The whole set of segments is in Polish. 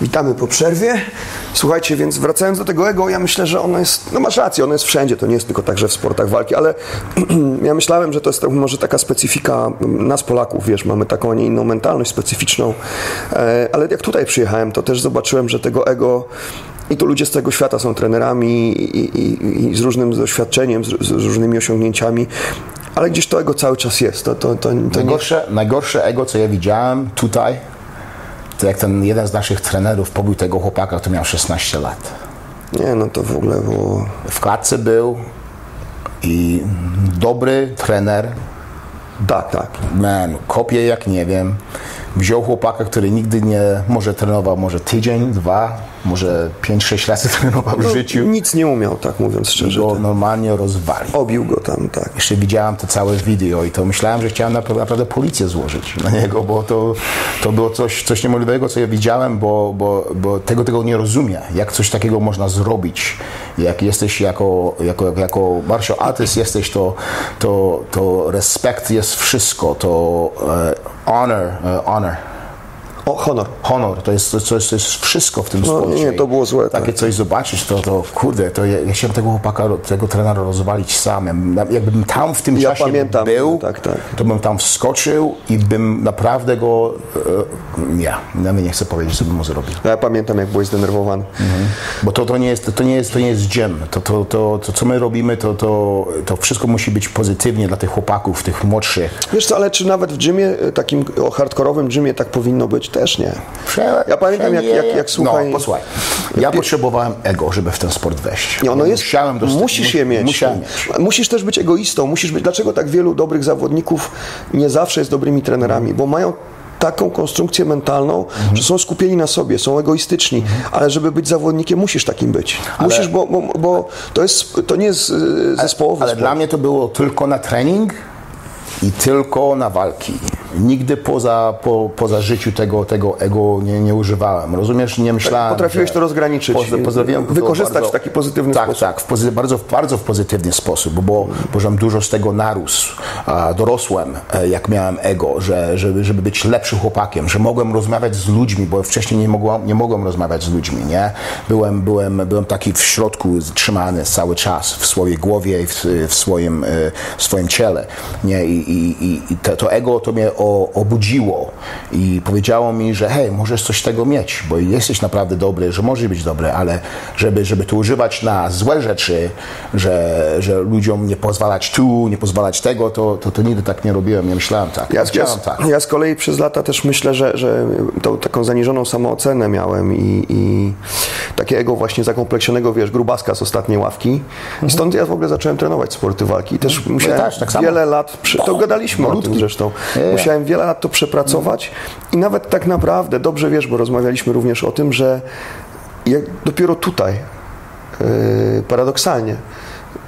Witamy po przerwie. Słuchajcie, więc wracając do tego ego, ja myślę, że ono jest, no masz rację, ono jest wszędzie, to nie jest tylko także w sportach walki, ale ja myślałem, że to jest tak, może taka specyfika nas Polaków, wiesz, mamy taką, a nie inną mentalność specyficzną, e, ale jak tutaj przyjechałem, to też zobaczyłem, że tego ego i tu ludzie z tego świata są trenerami i, i, i z różnym doświadczeniem, z, z, różnymi osiągnięciami, ale gdzieś to ego cały czas jest. To, to, to, to najgorsze, nie... najgorsze ego, co ja widziałem tutaj, to jak ten jeden z naszych trenerów pobił tego chłopaka, to miał 16 lat. Nie, no to w ogóle było... W klatce był i dobry trener. Tak, tak. Man, kopie jak nie wiem. Wziął chłopaka, który nigdy nie może trenował, może tydzień, dwa, może 5-6 razy trenował w no, życiu. Nic nie umiał, tak mówiąc szczerze. I go normalnie rozwalił. Obił go tam, tak. Jeszcze widziałem to całe wideo i to myślałem, że chciałem naprawdę, naprawdę policję złożyć na niego, bo to, to było coś, coś niemożliwego, co ja widziałem, bo, bo, bo tego tego nie rozumiem, jak coś takiego można zrobić. Jak jesteś jako, jako, jako martial artist jesteś, to, to, to respekt jest wszystko, to uh, honor, uh, honor o, honor. Honor, to jest, to, jest, to jest wszystko w tym no, sporcie. Nie, to było złe. Takie tak. coś zobaczyć, to, to kurde, to ja, ja chciałem tego chłopaka, tego trenera rozwalić sam. Jakbym tam w tym ja czasie pamiętam, był, tak, tak. to bym tam wskoczył i bym naprawdę go, e, nie, ja nie chcę powiedzieć, co bym mu zrobił. Ja pamiętam, jak byłeś zdenerwowany. Mhm. Bo to, to, nie jest, to, nie jest, to nie jest gym. To, to, to, to, co my robimy, to, to, to wszystko musi być pozytywnie dla tych chłopaków, tych młodszych. Wiesz co, ale czy nawet w gymie, takim hardkorowym gymie tak powinno być? Też nie. Ja pamiętam, jak, jak, jak słuchaj... No, posłuchaj. Ja potrzebowałem ego, żeby w ten sport wejść. Nie, ono jest, Musiałem dostać, musisz je mieć. Musiałem mieć. Musisz też być egoistą. Musisz być, dlaczego tak wielu dobrych zawodników nie zawsze jest dobrymi trenerami? Bo mają taką konstrukcję mentalną, mhm. że są skupieni na sobie, są egoistyczni, mhm. ale żeby być zawodnikiem, musisz takim być. Ale, musisz, bo, bo, bo, to, jest, to nie jest e, zespołowy Ale, ale dla mnie to było tylko na trening i tylko na walki nigdy poza, po, poza życiu tego, tego ego nie, nie używałem. Rozumiesz? Nie myślałem. Potrafiłeś to rozgraniczyć. Pozdrawiam, wykorzystać bardzo, w taki pozytywny tak, sposób. Tak, w bardzo, bardzo w pozytywny sposób, bo, żem dużo z tego narósł. Dorosłem, e, jak miałem ego, że, żeby, żeby być lepszym chłopakiem, że mogłem rozmawiać z ludźmi, bo wcześniej nie mogłem, nie mogłem rozmawiać z ludźmi, nie? Byłem, byłem, byłem taki w środku trzymany cały czas, w swojej głowie i w, w, swoim, e, w swoim ciele, nie? I, i, i to, to ego to mnie o, obudziło i powiedziało mi, że hej, możesz coś z tego mieć, bo jesteś naprawdę dobry, że może być dobry, ale żeby, żeby to używać na złe rzeczy, że, że ludziom nie pozwalać tu, nie pozwalać tego, to, to, to nigdy tak nie robiłem, nie myślałem tak. Ja, ja, tak. ja z kolei przez lata też myślę, że, że tą taką zaniżoną samoocenę miałem i, i takiego właśnie zakompleksionego, wiesz, grubaska z ostatniej ławki. Mhm. Stąd ja w ogóle zacząłem trenować sporty walki. Też mhm. musiałem też, tak wiele lat, przy, to gadaliśmy o tym zresztą, musiałem wiele lat to przepracować i nawet tak naprawdę, dobrze wiesz, bo rozmawialiśmy również o tym, że dopiero tutaj, yy, paradoksalnie,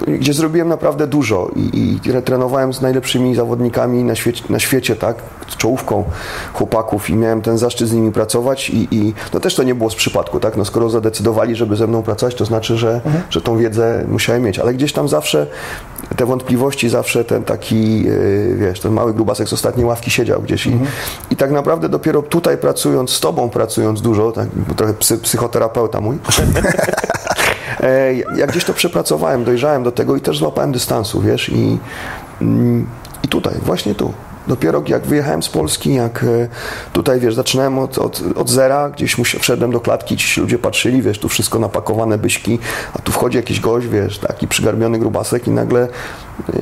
gdzie zrobiłem naprawdę dużo i, i trenowałem z najlepszymi zawodnikami na świecie, na świecie, tak, z czołówką chłopaków i miałem ten zaszczyt z nimi pracować i, i no też to nie było z przypadku, tak, no skoro zadecydowali, żeby ze mną pracować, to znaczy, że, mhm. że tą wiedzę musiałem mieć, ale gdzieś tam zawsze te wątpliwości, zawsze ten taki, yy, wiesz, ten mały grubasek z ostatniej ławki siedział gdzieś mhm. i, i tak naprawdę dopiero tutaj pracując, z tobą pracując dużo, tak, trochę psy, psychoterapeuta mój, E, jak gdzieś to przepracowałem, dojrzałem do tego i też złapałem dystansu, wiesz, i, mm, i tutaj, właśnie tu. Dopiero jak wyjechałem z Polski, jak e, tutaj, wiesz, zaczynałem od, od, od zera, gdzieś wszedłem do klatki, ci ludzie patrzyli, wiesz, tu wszystko napakowane byśki, a tu wchodzi jakiś gość, wiesz, taki przygarbiony grubasek i nagle yy,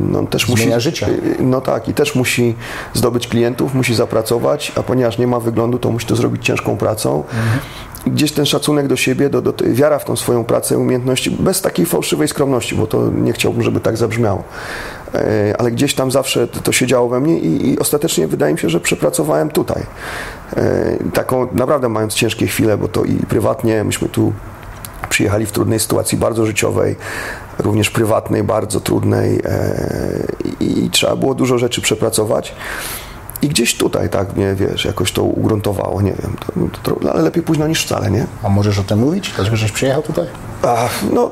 no też Zmienia musi... życie. no tak, i też musi zdobyć klientów, musi zapracować, a ponieważ nie ma wyglądu, to musi to zrobić ciężką pracą. Mhm gdzieś ten szacunek do siebie, do, do, wiara w tą swoją pracę, umiejętności, bez takiej fałszywej skromności, bo to nie chciałbym, żeby tak zabrzmiało. E, ale gdzieś tam zawsze to się działo we mnie i, i ostatecznie wydaje mi się, że przepracowałem tutaj. E, taką naprawdę mając ciężkie chwile, bo to i prywatnie myśmy tu przyjechali w trudnej sytuacji bardzo życiowej, również prywatnej, bardzo trudnej e, i, i trzeba było dużo rzeczy przepracować. I gdzieś tutaj, tak mnie, wiesz, jakoś to ugruntowało, nie wiem, to, to, ale lepiej późno niż wcale, nie? A możesz o tym mówić? Dlaczego żeś przyjechał tutaj? Ach, no,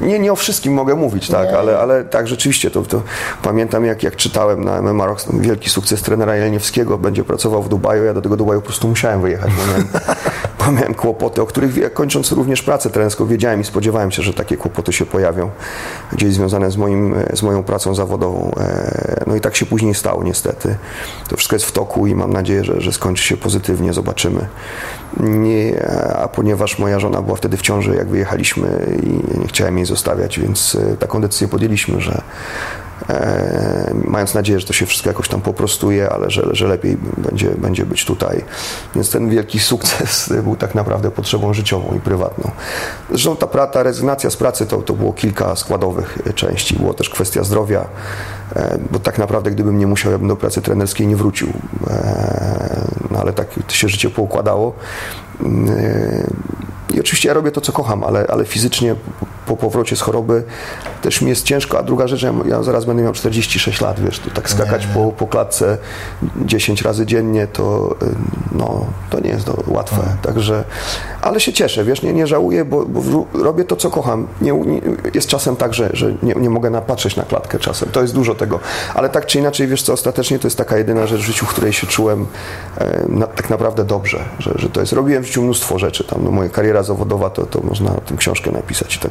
nie, nie o wszystkim mogę mówić, tak, ale, ale tak, rzeczywiście, to, to pamiętam jak, jak czytałem na MMA Rocks, wielki sukces trenera Jeleniewskiego, będzie pracował w Dubaju, ja do tego Dubaju po prostu musiałem wyjechać, bo miałem, miałem kłopoty, o których kończąc również pracę trenerską wiedziałem i spodziewałem się, że takie kłopoty się pojawią, gdzieś związane z, moim, z moją pracą zawodową. E, No i tak się później stało niestety. To wszystko jest w toku i mam nadzieję, że, że skończy się pozytywnie, zobaczymy. Nie, a ponieważ moja żona była wtedy w ciąży, jak wyjechaliśmy i nie chciałem jej zostawiać, więc e, taką decyzję podjęliśmy, że mając nadzieję, że to się wszystko jakoś tam poprostuje, ale że, że lepiej będzie, będzie być tutaj. Więc ten wielki sukces był tak naprawdę potrzebą życiową i prywatną. Zresztą ta, ta rezygnacja z pracy to, to było kilka składowych części. Było też kwestia zdrowia, e, bo tak naprawdę gdybym nie musiał, ja bym do pracy trenerskiej nie wrócił. E, No ale tak się życie poukładało. E, I oczywiście ja robię to, co kocham, ale, ale fizycznie po powrocie z choroby też mi jest ciężko. A druga rzecz, ja, zaraz będę miał 46 lat, wiesz, to tak skakać po, po klatce 10 razy dziennie, to, y, no, to nie jest łatwe. Także, ale się cieszę, wiesz, nie, nie żałuję, bo, bo robię to, co kocham. Nie, nie, jest czasem tak, że, że nie, nie mogę napatrzeć na klatkę czasem. To jest dużo tego. Ale tak czy inaczej, wiesz co, ostatecznie to jest taka jedyna rzecz w życiu, w której się czułem e, na, tak naprawdę dobrze, że, że to jest. Robiłem w życiu mnóstwo rzeczy. Tam, no, moja kariera zawodowa, to, to można o tym książkę napisać. i Tak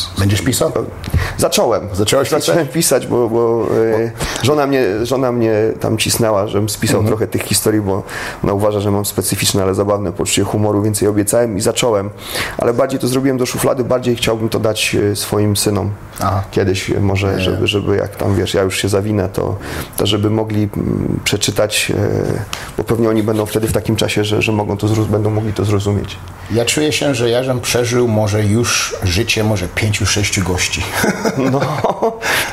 Będziesz pisał? Zacząłem. Zacząłeś? Zacząłem pisać, bo, bo e, żona, mnie, żona mnie tam cisnęła, żebym spisał Mhm. trochę tych historii, bo ona uważa, że mam specyficzne, ale zabawne poczucie humoru, więc jej obiecałem i zacząłem. Ale bardziej to zrobiłem do szuflady, bardziej chciałbym to dać e, swoim synom. Aha. Kiedyś może, żeby, żeby jak tam wiesz, ja już się zawinę, to, to żeby mogli mm, przeczytać, e, bo pewnie oni będą wtedy w takim czasie, że, że mogą to będą mogli to zrozumieć. Ja czuję się, że ja żem przeżył może już życie może pięciu, sześciu gości. No,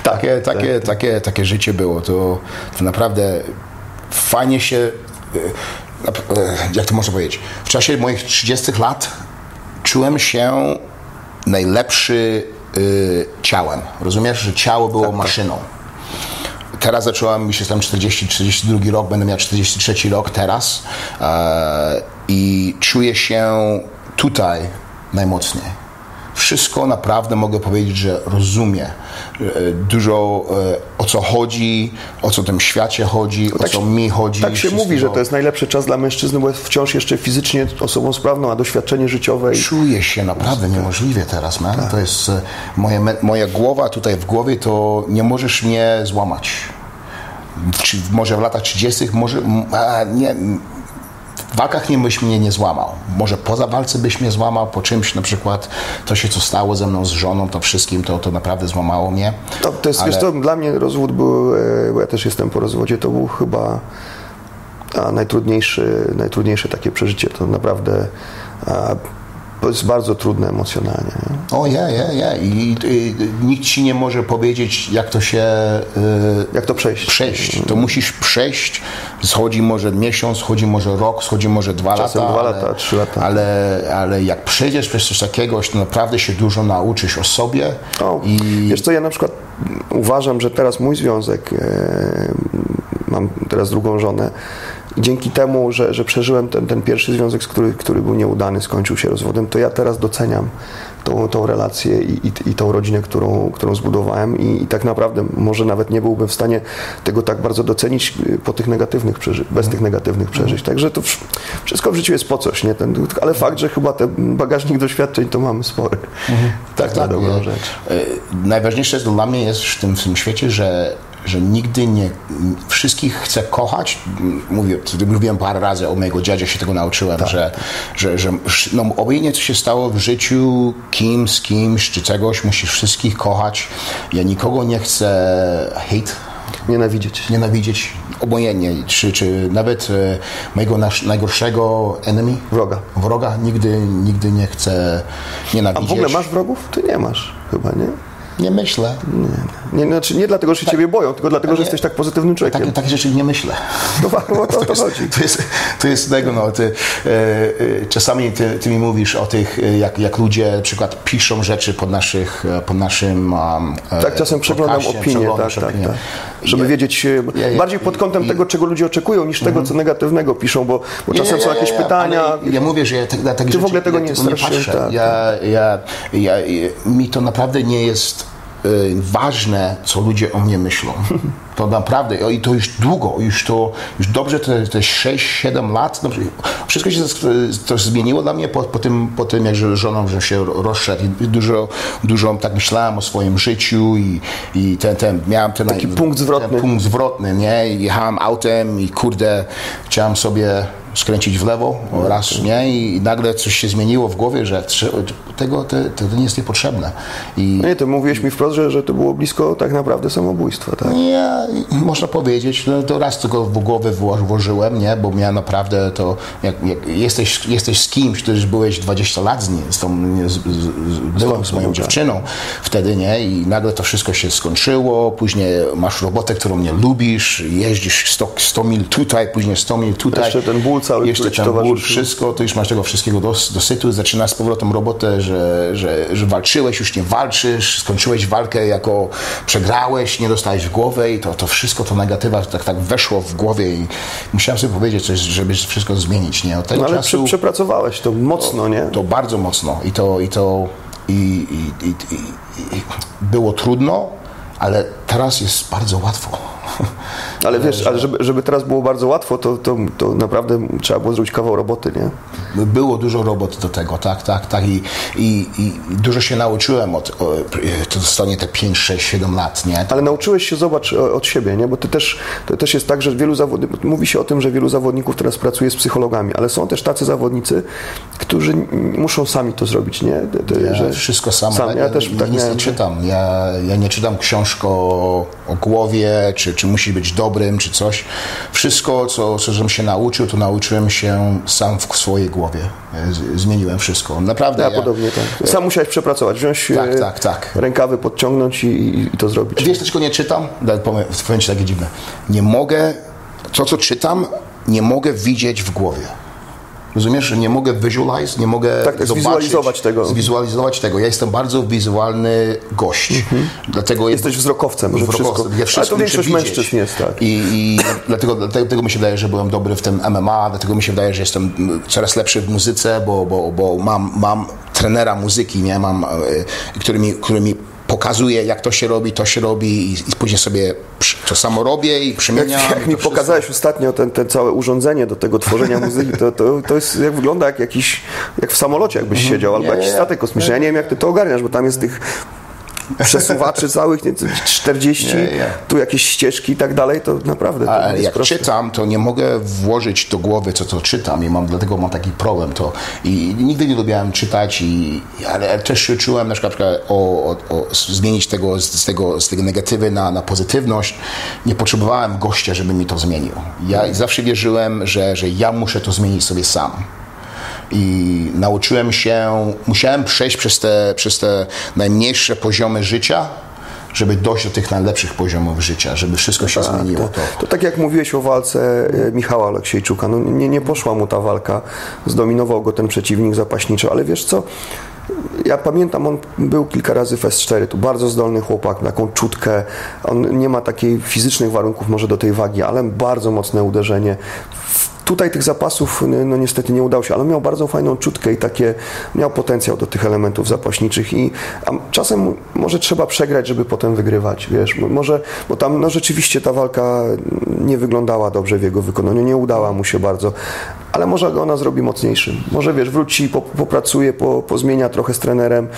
takie, takie, takie, takie życie było. To, to naprawdę fajnie się, e, e, jak to można powiedzieć, w czasie moich 30 lat czułem się najlepszy e, ciałem. Rozumiesz, że ciało było maszyną. Teraz zacząłem, już jestem 40, 42 rok, będę miał 43 rok teraz i czuję się tutaj najmocniej. Wszystko naprawdę mogę powiedzieć, że rozumiem e, dużo e, o co chodzi, o co w tym świecie chodzi, o co mi chodzi. Tak się wszystko. mówi, że to jest najlepszy czas dla mężczyzny, bo jest wciąż jeszcze fizycznie osobą sprawną, a doświadczenie życiowe. I... Czuję się naprawdę niemożliwie teraz, man. Tak. To jest e, moja, me- moja głowa tutaj w głowie, to nie możesz mnie złamać. Czy, może w latach 30. może a, nie, w walkach nie byś mnie nie złamał. Może poza walce byś mnie złamał, po czymś na przykład to się co stało ze mną, z żoną, to wszystkim, to, to naprawdę złamało mnie. To, to jest, Ale- wiesz co, dla mnie rozwód był, e, bo ja też jestem po rozwodzie, to był chyba a, najtrudniejszy, najtrudniejsze takie przeżycie. To naprawdę to jest bardzo trudne emocjonalnie. Nie? O, ja, ja, ja. I, nikt ci nie może powiedzieć, jak to się y, Jak to przejść? przejść. To musisz przejść. Schodzi może miesiąc, schodzi może rok, schodzi może dwa Czasem lata. dwa ale, lata, trzy lata. Ale, ale jak przejdziesz przez coś takiego, to naprawdę się dużo nauczysz o sobie. O, I Wiesz co, ja na przykład uważam, że teraz mój związek, e, mam teraz drugą żonę, i dzięki temu, że, że przeżyłem ten, ten pierwszy związek, który, który był nieudany, skończył się rozwodem, to ja teraz doceniam tą, tą relację i, i, i tą rodzinę, którą, którą zbudowałem i, i tak naprawdę może nawet nie byłbym w stanie tego tak bardzo docenić y, po tych negatywnych przeży- bez tych negatywnych przeżyć. Także to wsz- wszystko w życiu jest po coś, nie? Ten, ale fakt, że chyba ten bagażnik doświadczeń to mamy spory. Tak, na dobrą rzecz. e, Najważniejsze jest dla mnie jest w tym, w tym świecie, że, że nigdy nie wszystkich chcę kochać. Mówię, mówiłem parę razy o mojego dziadzie, się tego nauczyłem, że, że, że no, obojętnie co się stało w życiu, kim, z kimś, czy czegoś, musisz wszystkich kochać. Ja nikogo nie chcę hate, Nienawidzieć. nienawidzieć, obojętnie, czy, czy nawet e, mojego nasz, najgorszego enemy, Wroga. wroga, nigdy, nigdy nie chcę A nienawidzieć. w ogóle masz wrogów? Ty nie masz chyba, nie? Nie myślę. Nie, znaczy nie dlatego, że się ciebie boją, tylko dlatego, że jesteś tak pozytywnym człowiekiem. Takie, takie rzeczy nie myślę. No, bo to to jest, chodzi. to, jest, to jest tego, no, ty, e, e, czasami ty, ty mi mówisz o tych, e, jak, jak ludzie na przykład piszą rzeczy pod, naszych, e, pod naszym um, Tak, czasem przeglądam opinię, tak, tak, tak. Żeby Ja- wiedzieć, e, ja- ja- bardziej pod kątem tego, czego ludzie oczekują, niż tego, co negatywnego piszą, bo, bo Nie, czasem nie, są nie, jakieś nie, pytania. Ja mówię, że ja tak, tak Ty w ogóle tego nie straszyłem, patrzę. tak, ja, ja, ja, mi to naprawdę nie jest ważne, co ludzie o mnie myślą. To naprawdę, i to już długo, już to, już dobrze te, te 6-7 lat, dobrze, wszystko się to zmieniło dla mnie po, po, tym, po tym, jak żoną że się rozszedł i dużo, dużo tak myślałem o swoim życiu i, i ten, ten, miałem ten, Taki punkt zwrotny. Ten punkt zwrotny, nie, I jechałem autem i kurde, chciałem sobie skręcić w lewo raz, nie? I nagle coś się zmieniło w głowie, że tego to, to nie jest niepotrzebne. I nie, to mówiłeś mi wprost, że, że to było blisko tak naprawdę samobójstwa, tak? Nie, można powiedzieć, no to raz tylko w głowę włożyłem, nie? Bo miałem naprawdę to, jak, jak jesteś, jesteś z kimś, który już byłeś 20 lat z nim, z tą, z, z, byłem z moją dziewczyną wtedy, nie? I nagle to wszystko się skończyło, później masz robotę, którą nie lubisz, jeździsz 100, 100 mil tutaj, później 100 mil tutaj. Jeszcze ten ból cały, Jeszcze ból, wszystko, to już masz tego wszystkiego dos, dosytu, zaczynasz z powrotem robotę, że, że, że walczyłeś, już nie walczysz, skończyłeś walkę jako przegrałeś, nie dostałeś w głowę i to, to wszystko, to negatywa tak, tak weszło w głowie i musiałem sobie powiedzieć coś, żeby wszystko zmienić, nie? Od tego no, ale czasu, przepracowałeś to mocno, to, nie? To bardzo mocno i to, i to i, i, i, i było trudno, ale teraz jest bardzo łatwo. Ale wiesz, ale żeby, żeby teraz było bardzo łatwo, to, to, to naprawdę trzeba było zrobić kawał roboty, nie? Było dużo roboty do tego, tak, tak, tak. I, i, i dużo się nauczyłem od, to zostanie te 5, 6, 7 lat, nie? Ale nauczyłeś się, zobacz, od siebie, nie? Bo ty też, to też jest tak, że wielu zawodników, mówi się o tym, że wielu zawodników teraz pracuje z psychologami, ale są też tacy zawodnicy, którzy muszą sami to zrobić, nie? ja że wszystko sam. sam. Ja, ja też ja tak nic nie czytam. Ja, ja nie czytam książkę o, o głowie, czy, czy musi być dobrym, czy coś. Wszystko, co, co żebym się nauczył, to nauczyłem się sam w swojej głowie. Zmieniłem wszystko. Naprawdę. Ja, ja podobnie tak. Sam musiałeś przepracować, wziąć tak, e, tak, tak. rękawy, podciągnąć i, i to zrobić. Wiesz, dlaczego nie czytam? Powiem Ci takie dziwne. Nie mogę, to co czytam, nie mogę widzieć w głowie. Rozumiesz, nie mogę visualize, nie mogę tak, tak, zobaczyć, zwizualizować tego. Zwizualizować tego. Ja jestem bardzo wizualny gość. Mhm. Dlatego Jesteś wzrokowcem, wzrokowcem. Ja Ale to większość mężczyzn jest, tak. I, i dlatego, dlatego mi się wydaje, że byłem dobry w tym MMA, dlatego mi się wydaje, że jestem coraz lepszy w muzyce, bo, bo, bo mam, mam trenera muzyki, nie? Mam, e, który mi, który mi pokazuje, jak to się robi, to się robi i, i później sobie to samo robię i przemieniam. Jak, jak mi wszystko. pokazałeś ostatnio ten, ten całe urządzenie do tego tworzenia muzyki, to, to, to jest, jak wygląda jak jakiś, jak w samolocie jakbyś mhm. siedział, albo jakiś statek kosmiczny. Ja nie wiem, jak ty to ogarniasz, bo tam jest tych przesuwaczy całych, nie, 40, nie, nie. tu jakieś ścieżki i tak dalej, to naprawdę Ale to jak proste. czytam, to nie mogę włożyć do głowy, co to czytam i mam, dlatego mam taki problem. To, I nigdy nie lubiłem czytać, i, ale też się czułem na przykład o, o, o zmienić tego z, tego, z tego negatywy na, na pozytywność. Nie potrzebowałem gościa, żeby mi to zmienił. Ja zawsze wierzyłem, że, że ja muszę to zmienić sobie sam i nauczyłem się, musiałem przejść przez te, przez te najmniejsze poziomy życia, żeby dojść do tych najlepszych poziomów życia, żeby wszystko się tak, zmieniło. To, to, tak jak mówiłeś o walce e, Michała Aleksiejczuka, no nie, nie poszła mu ta walka, zdominował go ten przeciwnik zapaśniczy, ale wiesz co, ja pamiętam, on był kilka razy w S4, tu bardzo zdolny chłopak, taką czutkę, on nie ma takiej fizycznych warunków może do tej wagi, ale bardzo mocne uderzenie. Tutaj tych zapasów no niestety nie udało się, ale miał bardzo fajną czutkę i takie, miał potencjał do tych elementów zapaśniczych i czasem może trzeba przegrać, żeby potem wygrywać, wiesz, może, bo tam no rzeczywiście ta walka nie wyglądała dobrze w jego wykonaniu, nie udała mu się bardzo, ale może go ona zrobi mocniejszym. Może wiesz, wróci, popracuje, po, pozmienia trochę z trenerem,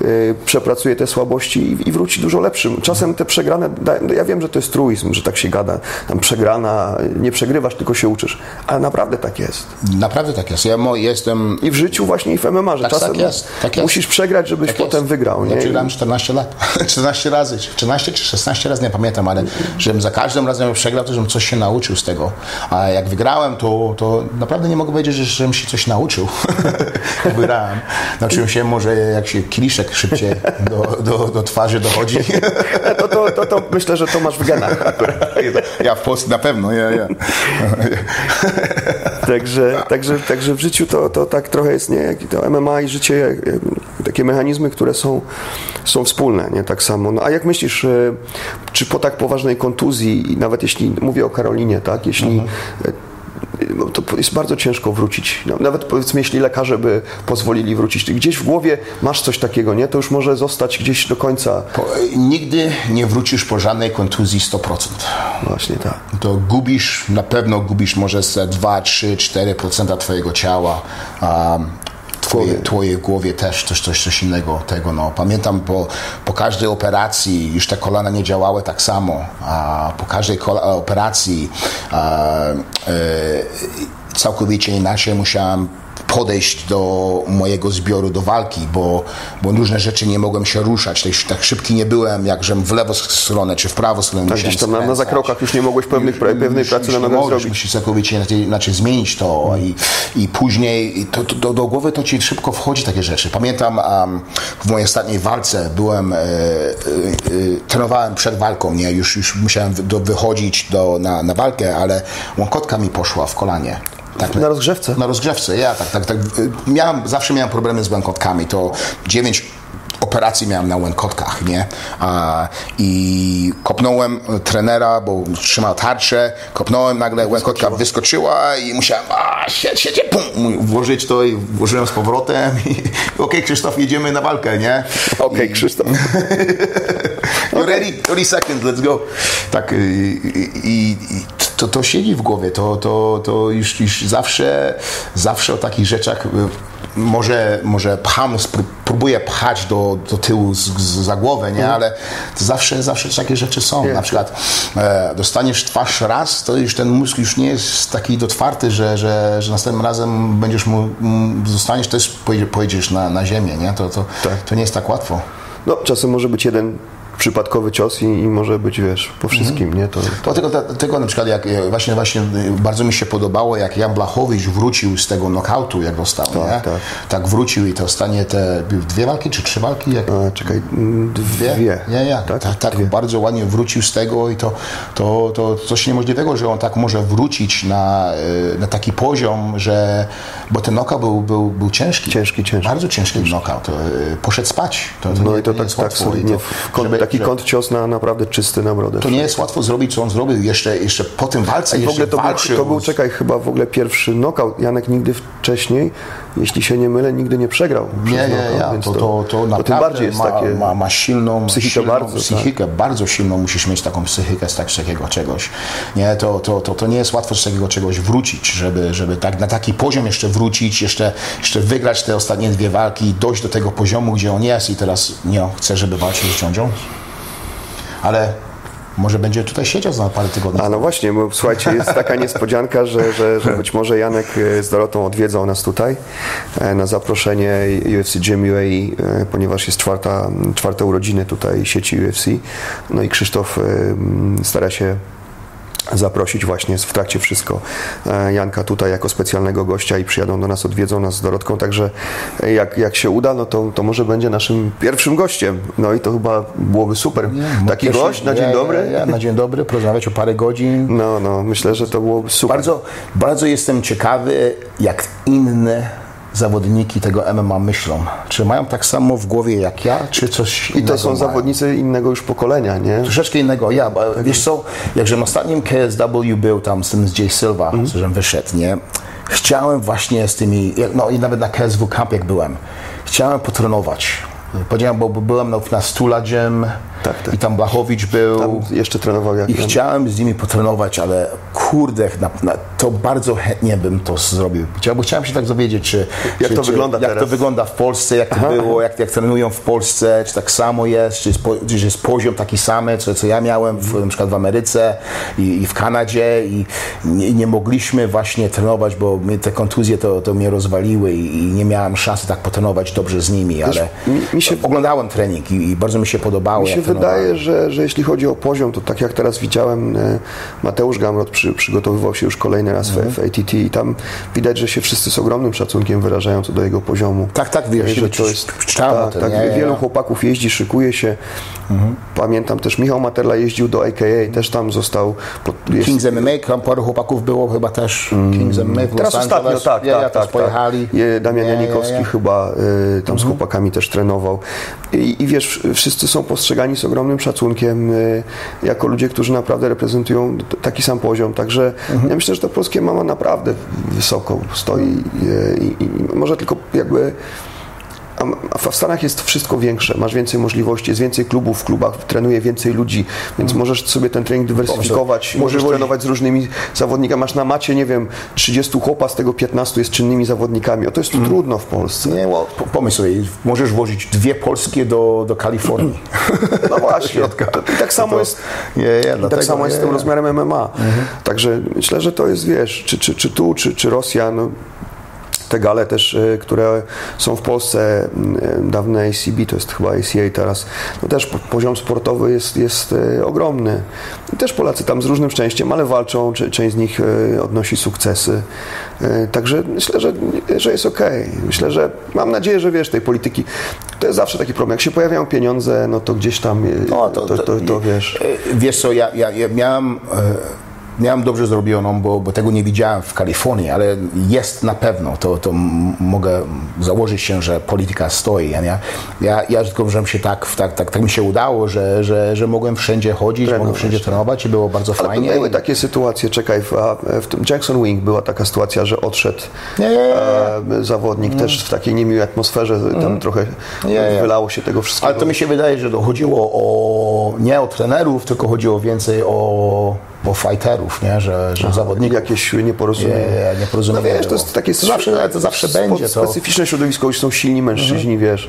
yy, przepracuje te słabości i, i, wróci dużo lepszym. Czasem te przegrane, no ja wiem, że to jest truizm, że tak się gada, tam przegrana, nie przegrywasz, tylko się uczysz, ale naprawdę tak jest. Naprawdę tak jest. Ja jestem... I w życiu właśnie i w MMA, że tak, czasem tak jest, tak musisz przegrać, żebyś tak potem jest. wygrał. Nie? Ja przegrałem 14 lat, 14 razy, 14 czy 16 razy, nie pamiętam, ale żebym za każdym razem przegrał, to żebym coś się nauczył z tego. A jak wygrałem, to, to naprawdę nie mogę powiedzieć, że żebym się coś nauczył. Wygrałem. Nauczyłem się może jak się kieliszek szybciej do, do, do twarzy dochodzi. to, to, to, to, myślę, że to masz w genach. Ja w Polsce na pewno, ja, ja. Także, także, także w życiu to, to tak trochę jest, nie? Jak to MMA i życie, takie mechanizmy, które są, są wspólne, nie? Tak samo. No, a jak myślisz, e, czy po tak poważnej kontuzji, nawet jeśli mówię o Karolinie, tak? Jeśli mhm to jest bardzo ciężko wrócić. No, Nawet powiedzmy, jeśli lekarze by pozwolili wrócić, gdzieś w głowie masz coś takiego, nie? To już może zostać gdzieś do końca. Po, nigdy nie wrócisz po żadnej kontuzji 100%. Właśnie tak. To gubisz, na pewno gubisz może ze 2, 3, 4% twojego ciała. Um, twoje, twoje głowie też coś, coś, coś innego tego. No. Pamiętam po, po każdej operacji już te kolana nie działały tak samo. A po każdej operacji a, e, całkowicie inaczej musiałem podejść do mojego zbioru do walki, bo, bo różne rzeczy nie mogłem się ruszać. Tak, tak szybki nie byłem, jak żem w lewo stronę czy w prawo stronę. Tak, gdzieś tam na, na zakrokach już nie mogłeś pewnych, pewnej pracy na nogach zrobić. Musisz całkowicie inaczej, inaczej zmienić to i, i później to, to, do, do głowy to ci szybko wchodzi takie rzeczy. Pamiętam um, w mojej ostatniej walce byłem, e, e, e, trenowałem przed walką, nie? Już, już musiałem do, wychodzić do, na, na walkę, ale łąkotka mi poszła w kolanie. Tak, na rozgrzewce? Na rozgrzewce, ja tak, tak, tak. Miałem, zawsze miałem problemy z łękotkami. To dziewięć operacji miałem na łękotkach, nie? I kopnąłem trenera, bo trzymał tarczę, kopnąłem, nagle łękotka wyskoczyła i musiałem, a, siedź, siedź, pum, włożyć to i włożyłem z powrotem i okej, okay, Krzysztof, jedziemy na walkę, nie? Okej, okay, Krzysztof. ready? 30 seconds, let's go. Tak, i, i, i to, to siedzi w głowie, to, to, to już, już zawsze, zawsze o takich rzeczach może, może pcham, próbuję pchać do, do tyłu z, z, za głowę, nie? ale zawsze, zawsze takie rzeczy są. Na przykład e, dostaniesz twarz raz, to już ten mózg już nie jest taki dotwarty, że, że, że następnym razem będziesz mu, zostaniesz też pojedziesz na, na ziemię. Nie? To, to, tak. to nie jest tak łatwo. No, czasem może być jeden przypadkowy cios i, i, może być, wiesz, po wszystkim, nie? To, to... Dlatego, dlatego na przykład jak właśnie, właśnie bardzo mi się podobało, jak Jan Blachowicz wrócił z tego knockoutu, jak dostał, tak? Tak. tak wrócił i to stanie te dwie walki, czy trzy walki? Jak... A, czekaj, dwie? dwie. Nie, nie, tak, tak, tak bardzo ładnie wrócił z tego i to, to, to coś niemożliwego, że on tak może wrócić na, e, na taki poziom, że, bo ten knockout był, był, był ciężki. Ciężki, ciężki. Bardzo ciężki, ciężki. knockout. E, poszedł spać. To, to no nie, i to, to tak, tak solidnie, żeby, taki kąt cios na naprawdę czysty na brodę. To nie jest łatwo zrobić, co on zrobił jeszcze, jeszcze po tym walce. I w ogóle to był, to był, czekaj, chyba w ogóle pierwszy knockout. Janek nigdy wcześniej, jeśli się nie mylę, nigdy nie przegrał. Nie, nie, nie. To, to, to, to tym bardziej jest ma, takie... Ma, ma silną psychikę, silną, bardzo, psychikę tak. bardzo silną, musisz mieć taką psychikę z tak, takiego czegoś. Nie, to, to, to, to nie jest łatwo z takiego czegoś wrócić, żeby, żeby tak, na taki poziom jeszcze wrócić, jeszcze, jeszcze wygrać te ostatnie dwie walki, dojść do tego poziomu, gdzie on jest i teraz nie, chce, żeby walczył z ciążą ale może będzie tutaj siedział za parę tygodni. A no właśnie, bo słuchajcie, jest taka niespodzianka, że, że, że być może Janek e, z Dorotą odwiedzą nas tutaj e, na zaproszenie UFC Gym UAE, e, ponieważ jest czwarta, czwarte urodziny tutaj sieci UFC. No i Krzysztof stara się zaprosić właśnie w trakcie wszystko e, Janka tutaj jako specjalnego gościa i przyjadą do nas, odwiedzą nas z Dorotką, także e, jak, jak się uda, no to, to może będzie naszym pierwszym gościem. No i to chyba byłoby super. Nie, Taki gość na dzień dobry. Ja, ja, na dzień dobry, porozmawiać o parę godzin. No, no, myślę, że to byłoby super. Bardzo, bardzo jestem ciekawy, jak inne zawodniki tego MMA myślą? Czy mają tak samo w głowie jak ja, czy coś I to są mają? zawodnicy innego już pokolenia, nie? Troszeczkę innego, ja. Wiesz co, jakżem ostatnim KSW był tam z tym z Jay Silva, mm. żem wyszedł, nie? Chciałem właśnie z tymi, no i nawet na KSW Camp jak byłem, chciałem potrenować. Powiedziałem, bo byłem na, Stuladziem, tak, tak. I tam Blachowicz był. Tam jeszcze trenował jak I chciałem z nimi potrenować, ale kurde, na, na, to bardzo chętnie bym to zrobił. Chciałem, chciałem się tak dowiedzieć, czy, jak, czy, to, czy, wygląda jak teraz? to wygląda w Polsce, jak to Aha. było, jak, jak trenują w Polsce, czy tak samo jest, czy jest, czy jest poziom taki sam, co, co ja miałem w, na przykład w Ameryce i, i w Kanadzie i nie, nie, mogliśmy właśnie trenować, bo te kontuzje to, to mnie rozwaliły i, i, nie miałem szansy tak potrenować dobrze z nimi, ale Wiesz, mi, mi się... oglądałem trening i, i, bardzo mi się podobało. Mi się wydaje, że, że jeśli chodzi o poziom, to tak jak teraz widziałem, e, Mateusz Gamrot przy, przygotowywał się już kolejny raz w, w ATT i tam widać, że się wszyscy z ogromnym szacunkiem wyrażają co do jego poziomu. Tak, tak, wiesz, że to jest, tak, tak, nie, wielu nie. chłopaków jeździ, szykuje się. Mhm. Pamiętam też Michał Materla jeździł do AKA, też tam został. Pod, jest, Kings MMA, paru chłopaków było chyba też mm. Kings MMA Teraz ostatnio, Angeles. tak, ja, tak, tak, pojechali. Tak. Damian Janikowski chyba y, tam mhm. z chłopakami też trenował. I, I, wiesz, wszyscy są postrzegani ogromnym szacunkiem, y, jako ludzie, którzy naprawdę reprezentują taki sam poziom. Także ja myślę, że to polskie mama naprawdę wysoko stoi y, i, i może tylko jakby. A w Stanach jest wszystko większe, masz więcej możliwości, jest więcej klubów w klubach, trenuje więcej ludzi, więc możesz sobie ten trening dywersyfikować, Możesz trenować z różnymi zawodnikami. Masz na macie, nie wiem, 30 chłopa, z tego 15 jest czynnymi zawodnikami. O to jest tu trudno w Polsce. Nie, po- pomyśl sobie, możesz włożyć dwie polskie do, do Kalifornii. No właśnie. To, I tak samo To- jest. Nie, nie, tak dlatego- samo jest z tym nie. rozmiarem MMA. Także myślę, że to jest, wiesz, czy, czy, czy tu, czy, czy Rosja, no, te gale też, y, które są w Polsce, y, dawne ACB, to jest chyba ACA teraz, no też po- poziom sportowy jest, jest y, ogromny. I też Polacy tam z różnym szczęściem, ale walczą, część z nich odnosi sukcesy. Także myślę, że, że jest okej. Myślę, że mam nadzieję, że wiesz, tej polityki, to jest zawsze taki problem. Jak się pojawiają pieniądze, no to gdzieś tam, No, to, to, to, to wiesz. E, Wiesz co, ja, ja, ja miałem, e, miałem dobrze zrobioną, bo, bo tego nie widziałem w Kalifornii, ale jest na pewno, to, to mogę założyć się, że polityka stoi. Ja, ja, ja tylko, że się tak, tak, tak, tak mi się udało, że, że, że mogłem wszędzie chodzić, mogłem wszędzie trenować i było bardzo Ale fajnie. były takie sytuacje, czekaj, w, w tym Jackson Wing była taka sytuacja, że odszedł Nie, nie, nie. zawodnik też w takiej niemiłej atmosferze, tam trochę Nie, nie. wylało się tego wszystkiego. Ale to mi się wydaje, że to chodziło o, nie o trenerów, tylko chodziło więcej o, o fighterów, nie? że, że zawodników. Jakieś nieporozumienie. Nie, nie, nieporozumienie No wiesz, to jest takie To zawsze- to zawsze będzie, to- Specyficzne środowisko, gdzie są silni mężczyźni, Mhm. wiesz,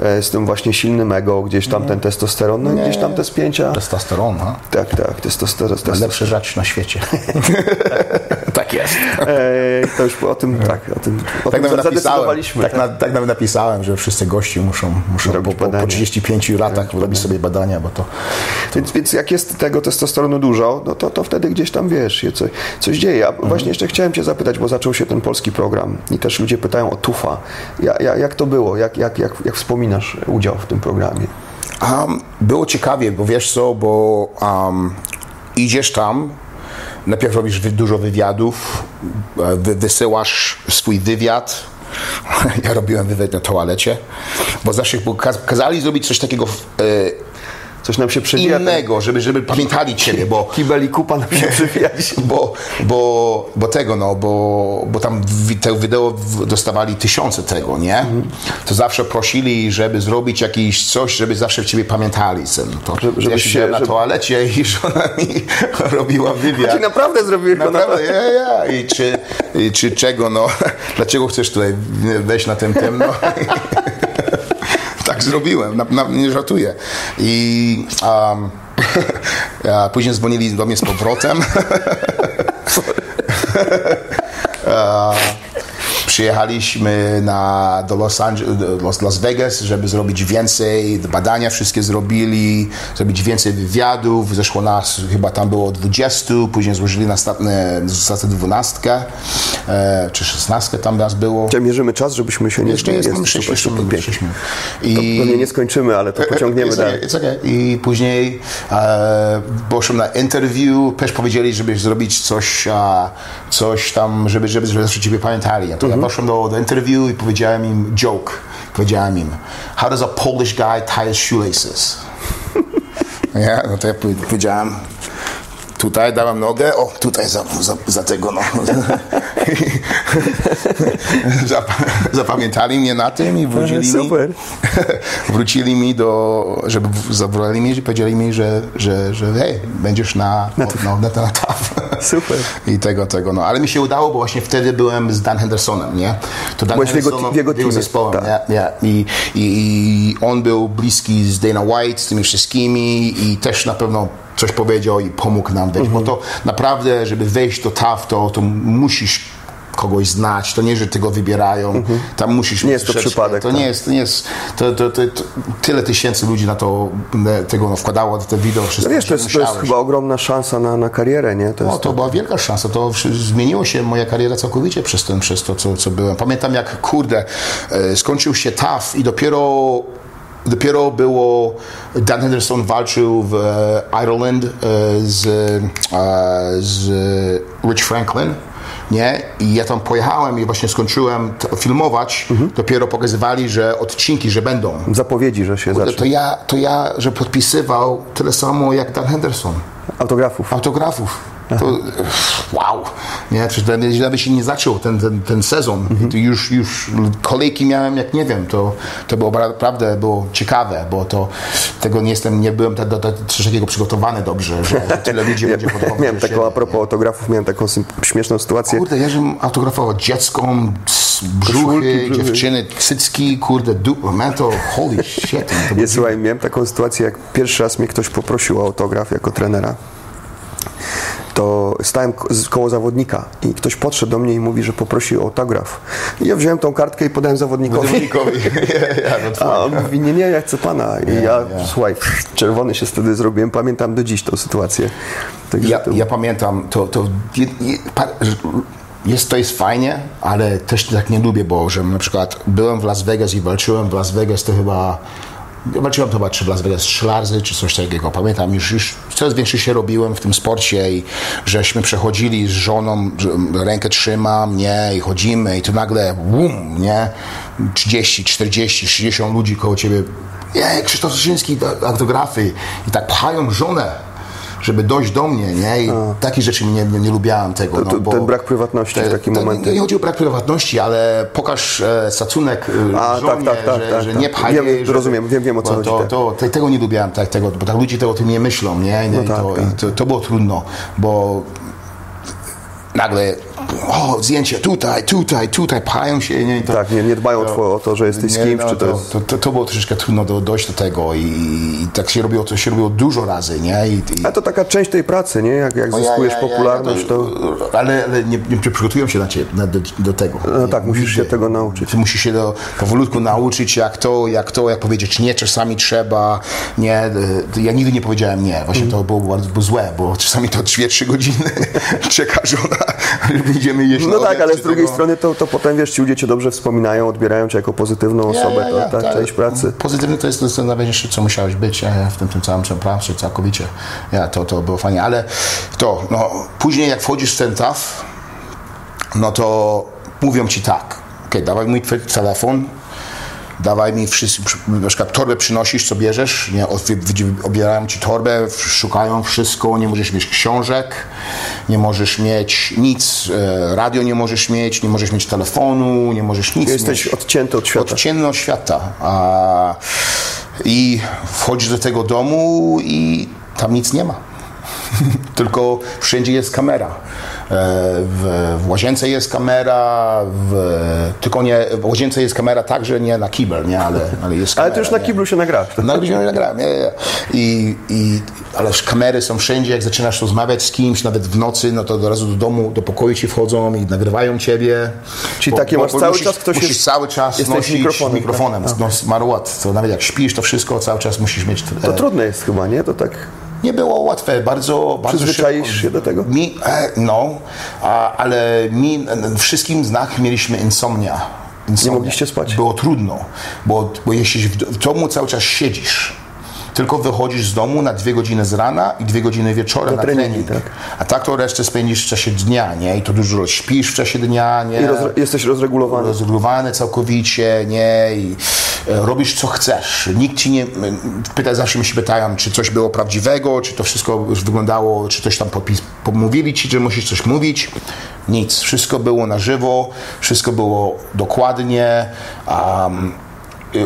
e, z tym właśnie silnym ego, gdzieś tam ten testosteron, no gdzieś tam te spięcia. Testosteron, ha? Tak, tak, testosteron. Najlepsza rzecz na świecie. tak jest. E, to już o tym, tak, o tym, o Tak tym zadecydowaliśmy. tak, na, tak nawet napisałem, że wszyscy gości muszą, muszą po, po, po badania. 35 latach robić sobie badania, bo to... Więc, więc jak jest tego testosteronu dużo, no to, to wtedy gdzieś tam wiesz, się coś, coś dzieje. A Mhm. właśnie jeszcze chciałem Cię zapytać, bo zaczął się ten polski program i też ludzie pytają o TUFA. Ja, ja, jak to było? Jak, jak, jak, jak wspominasz udział w tym programie? Um, było ciekawie, bo wiesz co, bo um, idziesz tam, najpierw robisz dużo wywiadów, e, wy, wysyłasz swój wywiad. Ja robiłem wywiad na toalecie, bo zawsze kazali zrobić coś takiego e, Coś nam się przewija. innego, żeby, żeby pamiętali Ciebie, bo Kibel i kupa nam się przewija. bo, bo, bo tego, no, bo, bo tam te wideo dostawali tysiące tego, nie? To zawsze prosili, żeby zrobić jakieś coś, żeby zawsze w ciebie pamiętali. Syn. To, Żeby- żeby ja się- siedziałem na żeby- toalecie i żona mi robiła wywiad. Czyli naprawdę zrobiłeś to Naprawdę, ja, ja. I czy, i czy czego, no, dlaczego chcesz tutaj wejść na tym tym, no. Zrobiłem, na, na, nie żartuję. I um, później dzwonili do mnie z powrotem. E, Przyjechaliśmy na, do Los, Angeles, Los, Las Vegas, żeby zrobić więcej, badania wszystkie zrobili, zrobić więcej wywiadów. Zeszło nas, chyba tam było 20, później złożyli następne, następne 12, e, czy 16 tam nas było. Czy mierzymy czas, żebyśmy się nie... Jeszcze jest, mamy 6 super, super, minut. pięknie. sześć minut. To nie skończymy, ale to pociągniemy It's dalej. it's okay. I później e, poszłem na interview, też powiedzieli, żeby zrobić coś, a, coś tam, żeby, żeby, żeby zawsze ciebie pamiętali. A to ja poszłem do, do interview i powiedziałem im joke. Powiedziałem im, how does a Polish guy tie his shoelaces? ja, no to ja powie- powiedziałem, tutaj dałem nogę, o, tutaj za, za, za tego, no. Zap, zapamiętali mnie na tym i wrócili mi, wrócili mi do, żeby zabrali mi i powiedzieli mi, że, że, że hej, będziesz na, na, na, na, na TAF. Super. I tego, tego, no. Ale mi się udało, bo właśnie wtedy byłem z Dan Hendersonem, nie? To Dan Byłeś Henderson- jego teamie, zespołem, tak. nie? nie? I, i, I on był bliski z Dana White, z tymi wszystkimi i też na pewno coś powiedział i pomógł nam wejść, Mhm. bo to naprawdę, żeby wejść do TAF, to, to musisz kogoś znać, to nie, że ty go wybierają, tam musisz Mhm. Nie jest to przypadek, To tak. nie jest, to nie jest, to, to, to, to, tyle tysięcy ludzi na to, tego no, wkładało, te wideo, wszystko. No wiesz, to jest, to jest chyba ogromna szansa na, na karierę, nie? To No, to była wielka szansa. To zmieniło się moja kariera całkowicie przez, ten, przez to, co, co byłem. Pamiętam, jak kurde, e, skończył się TAF i dopiero Dopiero było, Dan Henderson walczył w e, Ireland e, z, e, z Rich Franklin nie? I ja tam pojechałem i właśnie skończyłem filmować, dopiero pokazywali, że odcinki, że będą. Zapowiedzi, że się To zacznie. ja, to ja, że podpisywał tyle samo jak Dan Henderson Autografów. autografów. To, wow, nie, przecież nawet- nawet się nie zaczął ten, ten, ten sezon. Mhm. Już, już kolejki miałem, jak nie wiem, to, to było naprawdę było ciekawe, bo to tego nie jestem, nie byłem do, do, do takiego przygotowany dobrze, że tyle ludzi będzie podobało. Miałem taką, a propos autografów, miałem taką śmieszną sytuację. Kurde, ja żebym autografował dziecko, s- brzuchy, dziewczyny, cycki, kurde, dupa, man, to holy shit. Nie, słuchaj, miałem taką sytuację, jak pierwszy raz mnie ktoś poprosił o autograf jako trenera, to stałem koło zawodnika i ktoś podszedł do mnie i mówi, że poprosi o autograf. I ja wziąłem tą kartkę i podałem zawodnikowi. zawodnikowi. no. A on mówi, nie, nie, ja chcę pana. I ja, słuchaj, czerwony się wtedy zrobiłem, pamiętam do dziś tą sytuację. Także Ja, to, ja pamiętam, to, to jest, to jest fajnie, ale też tak nie lubię, bo że na przykład byłem w Las Vegas i walczyłem w Las Vegas, to chyba walczyłem chyba czy w Las Vegas trzy razy, czy coś takiego. Pamiętam, już, już coraz większy się robiłem w tym sporcie i żeśmy przechodzili z żoną, rękę trzyma mnie i chodzimy i tu nagle bum, nie? 30, 40, 60 ludzi koło ciebie. Nie, Krzysztof Soszyński, da- autografy i tak pchają żonę żeby dojść do mnie, nie? I takie rzeczy nie, nie lubiałem tego. To- to- no, ten brak prywatności w takim to momencie. Nie, chodzi o brak prywatności, ale pokaż e, szacunek e, A, tak, żonie, tak, tak, że, tak, że tak. nie pchaj Wiem, jej, że- rozumiem, wiem, wiem, o co chodzi, to, tak. to, te- Tego nie lubiłem, tak, tego, bo tak ludzie to o tym nie myślą, nie? I, tak, to, tak. i to, to było trudno, bo nagle o, zdjęcie tutaj, tutaj, tutaj, pchają się. Nie? To, Tak, nie, nie dbają o to- o to, że jesteś z nie, kimś, no, czy to to, jest... to, to, to było troszeczkę trudno do, dojść do tego i, i tak się robiło, to się robiło dużo razy, nie? I, i, Ale to taka część tej pracy, nie? Jak, jak o, ja- zyskujesz ja- ja- popularność, ja to... Ale, ale nie, nie przygotują się na ciebie, na, do, do tego. No tak, musisz się tego nauczyć. Ty musisz się do, powolutku nauczyć, jak to, jak to, jak powiedzieć nie, czasami trzeba, nie. y, Ja nigdy nie powiedziałem nie. Właśnie Mhm. to było bardzo złe, bo czasami to 2-3 godziny czeka żona, że będziemy jeść No tak, ale z drugiej tego. strony to, to potem, wiesz, ci ludzie cię dobrze wspominają, odbierają cię jako pozytywną Ja, osobę, ja, to ja, ta tak. część pracy. Pozytywny to jest, to jest najważniejsze, co musiałeś być ja, w tym, tym całym pracy, całkowicie. Ja, to, to było fajnie, ale to, no, później jak wchodzisz w ten TAF, no to mówią ci tak, okej, dawaj mój twój telefon, dawaj mi wszystko, na przykład torbę przynosisz, co bierzesz, nie, obierają ci torbę, szukają wszystko, nie możesz mieć książek, nie możesz mieć nic, e, radio nie możesz mieć, nie możesz mieć telefonu, nie możesz nic Jesteś mieć odcięty od świata. odcięty od świata. A, I wchodzisz do tego domu i tam nic nie ma. Tylko wszędzie jest kamera. E, W, w łazience jest kamera, w, tylko nie, w łazience jest kamera także nie na kibel, nie, ale, ale jest kamera. Ale ty już na nie. kiblu się nagrasz. Na godzinę nagrałem, nie, nie. I, i, ale kamery są wszędzie, jak zaczynasz rozmawiać z kimś, nawet w nocy, no to od razu do domu, do pokoju ci wchodzą i nagrywają ciebie. Czyli takie masz cały musisz, czas ktoś musisz jest- cały czas jesteś nosić mikrofonem, mikrofonem, tak? no to nawet jak śpisz, to wszystko cały czas musisz mieć. To e, trudne jest chyba, nie? To tak... nie było łatwe, bardzo, bardzo Przyzwyczaisz szybko. się do tego? Mi, e, no, a, ale mi, wszystkim z nas mieliśmy insomnia. insomnia. Nie mogliście spać? Było trudno, bo, bo jeśli w domu cały czas siedzisz, tylko wychodzisz z domu na dwie godziny z rana i dwie godziny wieczorem na, treningi, trening. tak. A tak to resztę spędzisz w czasie dnia, nie? I to dużo śpisz w czasie dnia, nie? I jesteś rozregulowany. rozregulowany całkowicie, nie? I e, robisz co chcesz. Nikt ci nie. Pyta, zawsze mi się pytają, czy coś było prawdziwego, czy to wszystko już wyglądało, czy coś tam podpis, pomówili ci, że musisz coś mówić. Nic. Wszystko było na żywo, wszystko było dokładnie. Um,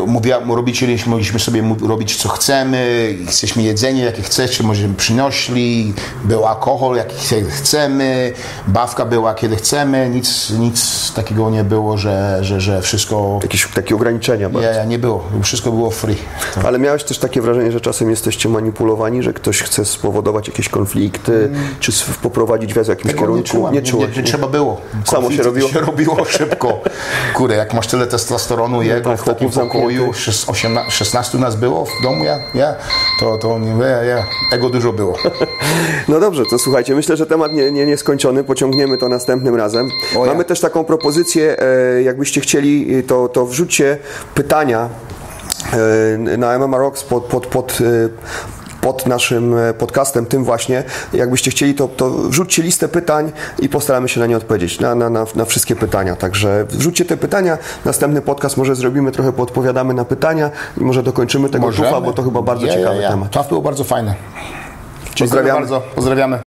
Mówiła, robicie, mogliśmy sobie robić co chcemy, chcemy jedzenie jakie chcecie, możemy przynośli, był alkohol jaki chce- chcemy, bawka była kiedy chcemy, nic, nic takiego nie było, że, że, że wszystko Jakieś takie ograniczenia. bardzo. nie, nie było, wszystko było free. To, Ale miałeś też takie wrażenie, że czasem jesteście manipulowani, że ktoś chce spowodować jakieś konflikty, czy s- poprowadzić was w jakimś Tego nie kierunku? czułem, nie, nie, czułeś, nie, trzeba było. Samo się robiło? się robiło szybko. Kurde, jak masz tyle testosteronu jego tak, w takim pokoju, zamkniętych. szes- 18 16 nas było w domu, ja, ja, to, to nie, ja, ja, ego dużo było. No dobrze, to słuchajcie, myślę, że temat nie, nie, nieskończony, pociągniemy to następnym razem. O ja. Mamy też taką propozycję, e, jakbyście chcieli, e, to, to wrzućcie pytania e, na MMA Rocks pod, pod, pod pod naszym e, podcastem, tym właśnie. Jakbyście chcieli, to, to wrzućcie listę pytań i postaramy się na nie odpowiedzieć, na, na, na, na wszystkie pytania. Także wrzućcie te pytania. Następny podcast może zrobimy, trochę podpowiadamy na pytania i może dokończymy tego tufa, bo to chyba bardzo Ja, ja, ciekawy ja. temat. To było bardzo fajne. Dziękuję Pozdrawiamy. bardzo. Pozdrawiamy.